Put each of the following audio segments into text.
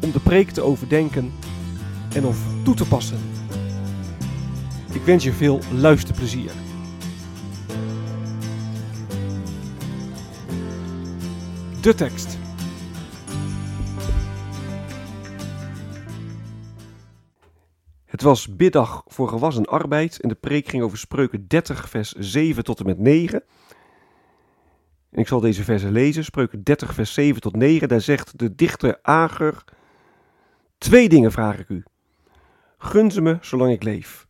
om de preek te overdenken en of toe te passen. Ik wens je veel luisterplezier. De tekst. Het was biddag voor gewassen arbeid en de preek ging over spreuken 30 vers 7 tot en met 9. En ik zal deze versen lezen, spreuken 30 vers 7 tot 9. Daar zegt de dichter Ager, twee dingen vraag ik u. Gun ze me zolang ik leef.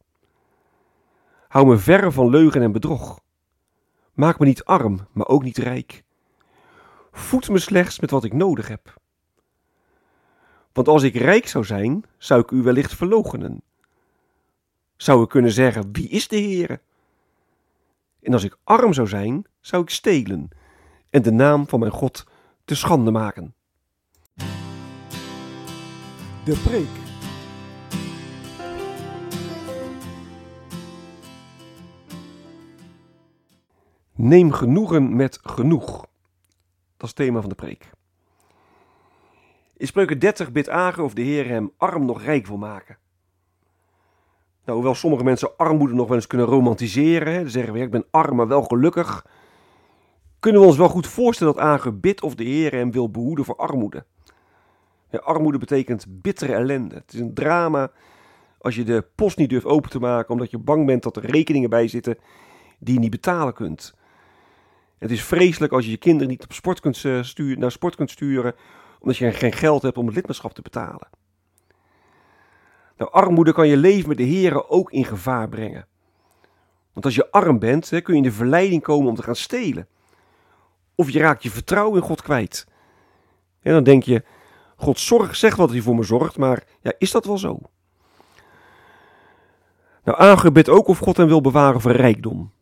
Hou me verre van leugen en bedrog. Maak me niet arm, maar ook niet rijk. Voed me slechts met wat ik nodig heb. Want als ik rijk zou zijn, zou ik u wellicht verloochenen. Zou ik kunnen zeggen, wie is de Heere? En als ik arm zou zijn, zou ik stelen en de naam van mijn God te schande maken. De preek. Neem genoegen met genoeg. Dat is het thema van de preek. In Spreuken 30 bidt Ager of de Heer hem arm nog rijk wil maken. Nou, hoewel sommige mensen armoede nog wel eens kunnen romantiseren, hè, zeggen we, ik ben arm maar wel gelukkig, kunnen we ons wel goed voorstellen dat Ager bidt of de Heer hem wil behoeden voor armoede. Ja, armoede betekent bittere ellende. Het is een drama als je de post niet durft open te maken omdat je bang bent dat er rekeningen bij zitten die je niet betalen kunt. Het is vreselijk als je je kinderen niet op sport kunt eh, sturen, naar sport kunt sturen omdat je geen geld hebt om het lidmaatschap te betalen. Nou, armoede kan je leven met de Heeren ook in gevaar brengen. Want als je arm bent, kun je in de verleiding komen om te gaan stelen. Of je raakt je vertrouwen in God kwijt. En dan denk je, God zorgt, zegt wat hij voor me zorgt, maar ja, is dat wel zo? Nou, Ager bidt ook of God hem wil bewaren voor rijkdom.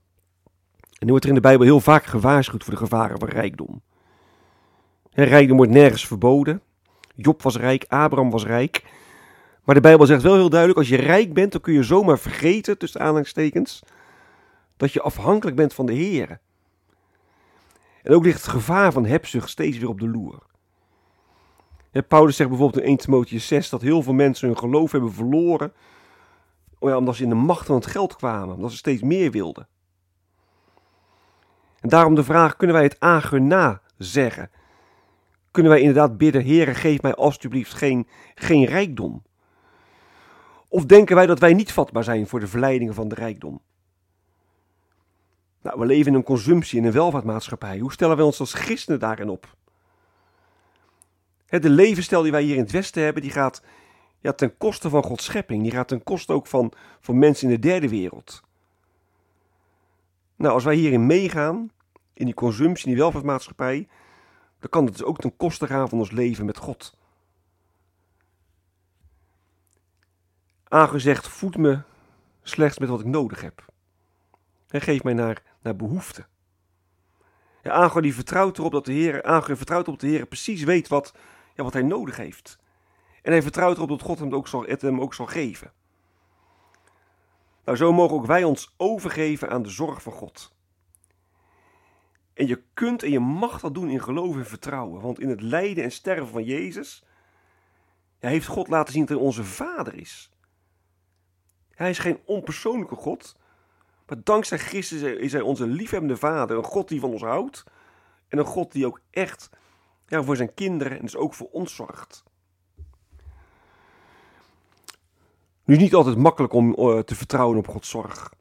En nu wordt er in de Bijbel heel vaak gewaarschuwd voor de gevaren van rijkdom. Rijkdom wordt nergens verboden. Job was rijk, Abraham was rijk. Maar de Bijbel zegt wel heel duidelijk, als je rijk bent, dan kun je zomaar vergeten, tussen aanhalingstekens, dat je afhankelijk bent van de Heer. En ook ligt het gevaar van hebzucht steeds weer op de loer. Paulus zegt bijvoorbeeld in 1 Timotheüs 6 dat heel veel mensen hun geloof hebben verloren, oh omdat ze in de macht van het geld kwamen, omdat ze steeds meer wilden. En daarom de vraag, kunnen wij het ager na zeggen? Kunnen wij inderdaad bidden, Heere, geef mij alstublieft geen, geen rijkdom? Of denken wij dat wij niet vatbaar zijn voor de verleidingen van de rijkdom? Nou, we leven in een consumptie, in een welvaartmaatschappij. Hoe stellen wij ons als christenen daarin op? De levensstijl die wij hier in het Westen hebben, die gaat ja, ten koste van Gods schepping. Die gaat ten koste ook van, van mensen in de derde wereld. Nou, als wij hierin meegaan, in die consumptie, in die welvaartmaatschappij, dan kan het dus ook ten koste gaan van ons leven met God. Aangezegd, voed me slechts met wat ik nodig heb. En geef mij naar, naar behoefte. Ja, Agar die vertrouwt erop dat de Heer, vertrouwt op de Heer precies weet wat, ja, wat hij nodig heeft. En hij vertrouwt erop dat God hem ook zal, het hem ook zal geven. Nou, zo mogen ook wij ons overgeven aan de zorg van God. En je kunt en je mag dat doen in geloof en vertrouwen. Want in het lijden en sterven van Jezus ja, heeft God laten zien dat hij onze Vader is. Hij is geen onpersoonlijke God, maar dankzij Christus is hij onze liefhebbende Vader. Een God die van ons houdt en een God die ook echt ja, voor zijn kinderen en dus ook voor ons zorgt. Nu is niet altijd makkelijk om eh, te vertrouwen op Gods zorg.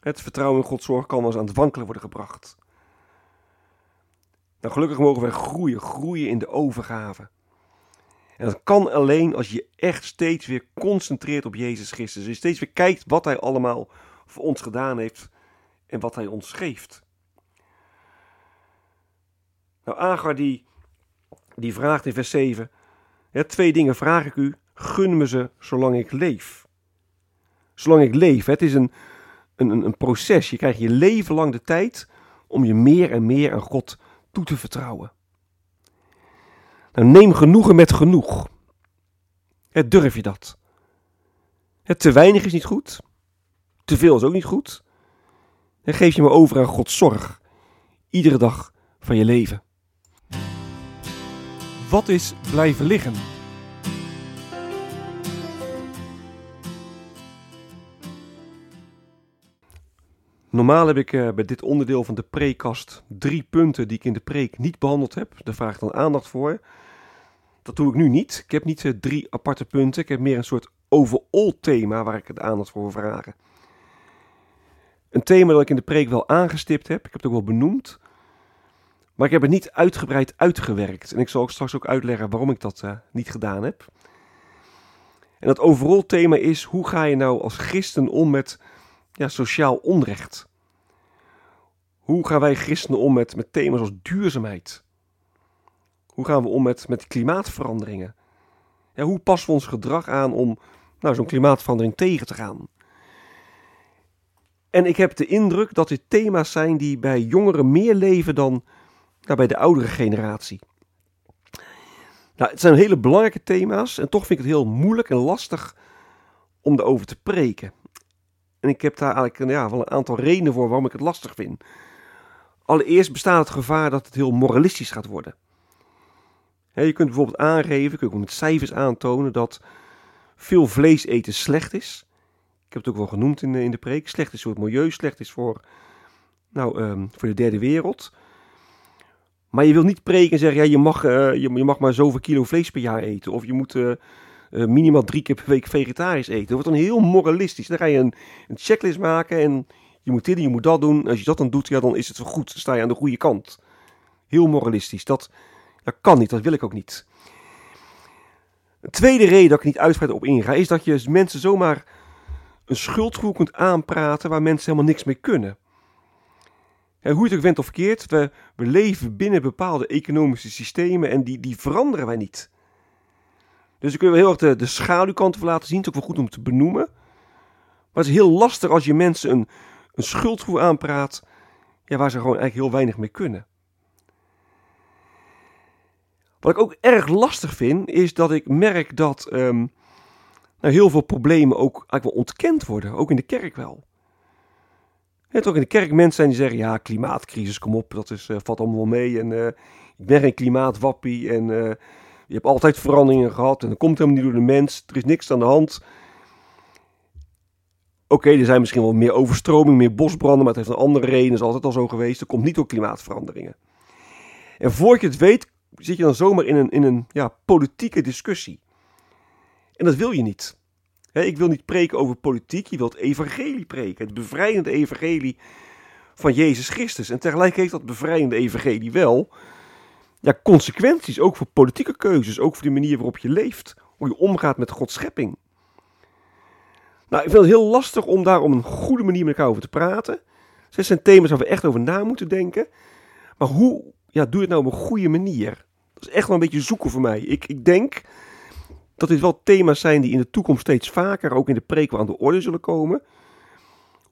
Het vertrouwen in Gods zorg kan wel eens aan het wankelen worden gebracht. Nou, gelukkig mogen wij groeien, groeien in de overgave. En dat kan alleen als je echt steeds weer concentreert op Jezus Christus. Dus steeds weer kijkt wat Hij allemaal voor ons gedaan heeft en wat Hij ons geeft. Nou, Agar die, die vraagt in vers 7, twee dingen vraag ik u, gun me ze zolang ik leef. Zolang ik leef, het is een, een, een proces. Je krijgt je leven lang de tijd om je meer en meer aan God toe te vertrouwen. Nou, neem genoegen met genoeg. Durf je dat? Te weinig is niet goed. Te veel is ook niet goed. Geef je me over aan Gods zorg. Iedere dag van je leven. Wat is blijven liggen? Normaal heb ik uh, bij dit onderdeel van de preekkast drie punten die ik in de preek niet behandeld heb. Daar vraag ik dan aandacht voor. Dat doe ik nu niet. Ik heb niet uh, drie aparte punten. Ik heb meer een soort overall thema waar ik de aandacht voor wil vragen. Een thema dat ik in de preek wel aangestipt heb. Ik heb het ook wel benoemd. Maar ik heb het niet uitgebreid uitgewerkt. En ik zal ook straks ook uitleggen waarom ik dat uh, niet gedaan heb. En dat overall thema is: hoe ga je nou als christen om met ja, sociaal onrecht? Hoe gaan wij christenen om met, met thema's als duurzaamheid? Hoe gaan we om met, met klimaatveranderingen? Ja, hoe passen we ons gedrag aan om nou, zo'n klimaatverandering tegen te gaan? En ik heb de indruk dat dit thema's zijn die bij jongeren meer leven dan nou, bij de oudere generatie. Nou, het zijn hele belangrijke thema's en toch vind ik het heel moeilijk en lastig om erover te preken. En ik heb daar eigenlijk ja, wel een aantal redenen voor waarom ik het lastig vind. Allereerst bestaat het gevaar dat het heel moralistisch gaat worden. je kunt bijvoorbeeld aangeven, kun je ook met cijfers aantonen dat veel vlees eten slecht is. Ik heb het ook wel genoemd in de, in de preek. Slecht is voor het milieu, slecht is voor, nou, um, voor de derde wereld. Maar je wil niet preken en zeggen, ja, je, mag, uh, je, mag maar zoveel kilo vlees per jaar eten. Of je moet uh, uh, minimaal drie keer per week vegetarisch eten. Dat wordt dan heel moralistisch. Dan ga je een, een, checklist maken en je moet dit en je moet dat doen. Als je dat dan doet, ja, dan is het goed. Dan sta je aan de goede kant. Heel moralistisch. Dat, dat kan niet, dat wil ik ook niet. Een tweede reden dat ik niet uitgebreid op inga, is dat je mensen zomaar een schuldgevoel kunt aanpraten waar mensen helemaal niks mee kunnen. En hoe het ook went of verkeerd, we, we leven binnen bepaalde economische systemen en die, die veranderen wij niet. Dus ik wil heel erg de, schaduwkant van laten zien. Het is ook wel goed om te benoemen. Maar het is heel lastig als je mensen een, een aanpraat ja, waar ze gewoon eigenlijk heel weinig mee kunnen. Wat ik ook erg lastig vind, is dat ik merk dat um, nou, heel veel problemen ook eigenlijk wel ontkend worden. Ook in de kerk wel. Het ook in de kerk mensen zijn die zeggen, ja, klimaatcrisis, kom op, dat is, uh, valt allemaal wel mee. En uh, ik ben geen klimaatwappie en uh, je hebt altijd veranderingen gehad en dat komt helemaal niet door de mens. Er is niks aan de hand. Oké, er zijn misschien wel meer overstroming, meer bosbranden, maar het heeft een andere reden. Dat is altijd al zo geweest. Dat komt niet door klimaatveranderingen. En voor je het weet, zit je dan zomaar in een, in een ja, politieke discussie. En dat wil je niet ik wil niet preken over politiek, je wilt evangelie preken. Het bevrijdende evangelie van Jezus Christus. En tegelijk heeft dat bevrijdende evangelie wel ja, consequenties, ook voor politieke keuzes, ook voor de manier waarop je leeft, hoe je omgaat met Gods schepping. Nou, ik vind het heel lastig om daar op een goede manier met elkaar over te praten. Dit zijn thema's waar we echt over na moeten denken. Maar hoe ja, doe je het nou op een goede manier? Dat is echt wel een beetje zoeken voor mij. Ik, ik denk dat dit wel thema's zijn die in de toekomst steeds vaker ook in de preek aan de orde zullen komen.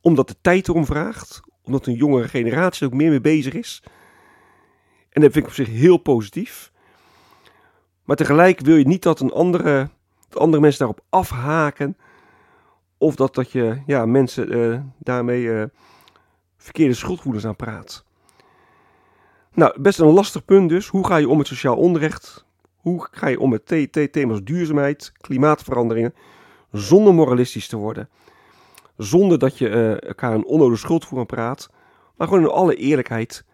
Omdat de tijd erom vraagt, omdat een jongere generatie er ook meer mee bezig is. En dat vind ik op zich heel positief. Maar tegelijk wil je niet dat, een andere, andere mensen daarop afhaken. Of dat, dat je ja, mensen uh, daarmee uh, verkeerde schuldgevoelens aan praat. Nou, best een lastig punt dus. Hoe ga je om met sociaal onrecht? Hoe ga je om met thema's duurzaamheid, klimaatveranderingen, zonder moralistisch te worden? Zonder dat je uh, elkaar een onnodige schuldvoer aan praat, maar gewoon in alle eerlijkheid.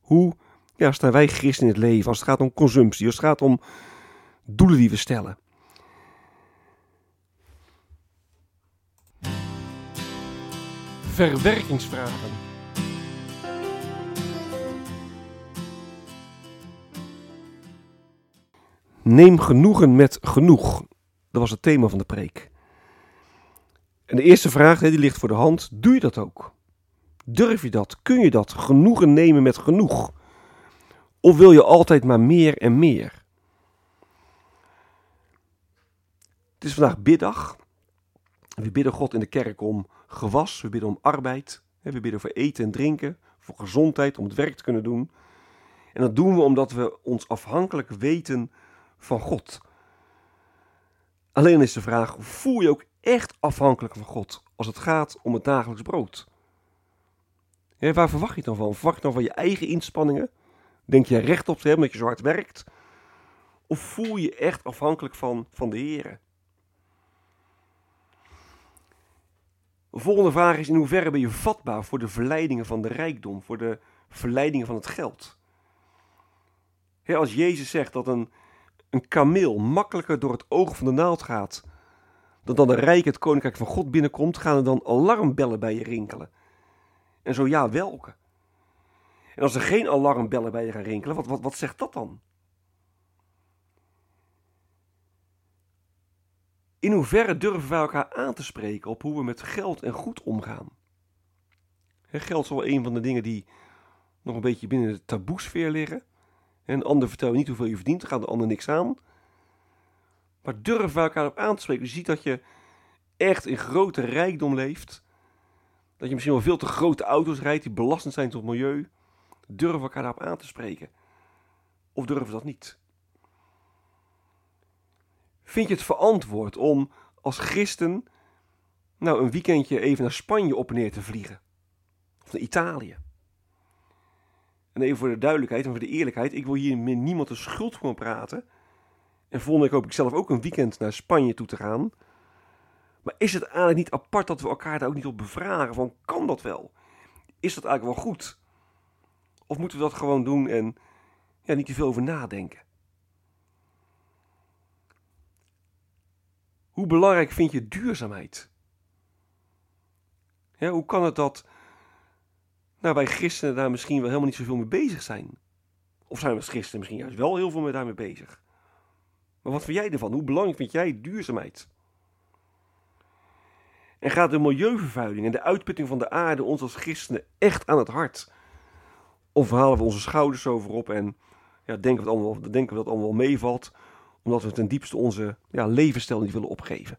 Hoe ja, staan wij christen in het leven als het gaat om consumptie, als het gaat om doelen die we stellen. Verwerkingsvragen. Neem genoegen met genoeg. Dat was het thema van de preek. En de eerste vraag die ligt voor de hand: doe je dat ook? Durf je dat? Kun je dat? Genoegen nemen met genoeg? Of wil je altijd maar meer en meer? Het is vandaag biddag. We bidden God in de kerk om gewas, we bidden om arbeid, we bidden voor eten en drinken, voor gezondheid, om het werk te kunnen doen. En dat doen we omdat we ons afhankelijk weten van God. Alleen is de vraag: voel je ook echt afhankelijk van God als het gaat om het dagelijks brood? Waar verwacht je dan van? Verwacht je dan van je eigen inspanningen? Denk je recht op te hebben dat je zo hard werkt? Of voel je echt afhankelijk van, van de Heer? De volgende vraag is: in hoeverre ben je vatbaar voor de verleidingen van de rijkdom, voor de verleidingen van het geld? als Jezus zegt dat een, een kameel makkelijker door het oog van de naald gaat dan dan de rijk het koninkrijk van God binnenkomt, gaan er dan alarmbellen bij je rinkelen. En zo ja, welke? En als er geen alarmbellen bij je gaan rinkelen, wat, wat, wat zegt dat dan? In hoeverre durven wij elkaar aan te spreken op hoe we met geld en goed omgaan? geld is wel een van de dingen die nog een beetje binnen de taboesfeer liggen. En een ander vertelt niet hoeveel je verdient, dan gaat de ander niks aan. Maar wij elkaar op aan te spreken? Je ziet dat je echt in grote rijkdom leeft. Dat je misschien wel veel te grote auto's rijdt die belastend zijn tot het milieu. We elkaar daarop aan te spreken? Of we dat niet? Vind je het verantwoord om als christen nou een weekendje even naar Spanje op en neer te vliegen? Of naar Italië? En even voor de duidelijkheid en voor de eerlijkheid, ik wil hier niemand de schuld voor praten. En volgende week hoop ik zelf ook een weekend naar Spanje toe te gaan. Maar is het eigenlijk niet apart dat we elkaar daar ook niet op bevragen? Van kan dat wel? Is dat eigenlijk wel goed? Of moeten we dat gewoon doen en ja, niet te veel over nadenken? Hoe belangrijk vind je duurzaamheid? Hoe kan het dat nou, wij christenen daar misschien wel helemaal niet zoveel mee bezig zijn? Of zijn we als christenen misschien juist wel heel veel mee daarmee bezig? Maar wat vind jij ervan? Hoe belangrijk vind jij duurzaamheid? En gaat de milieuvervuiling en de uitputting van de aarde ons als christenen echt aan het hart? Of halen we onze schouders over op en ja, denken, we dat allemaal, denken we dat allemaal meevalt, omdat we ten diepste onze ja, levensstijl niet willen opgeven?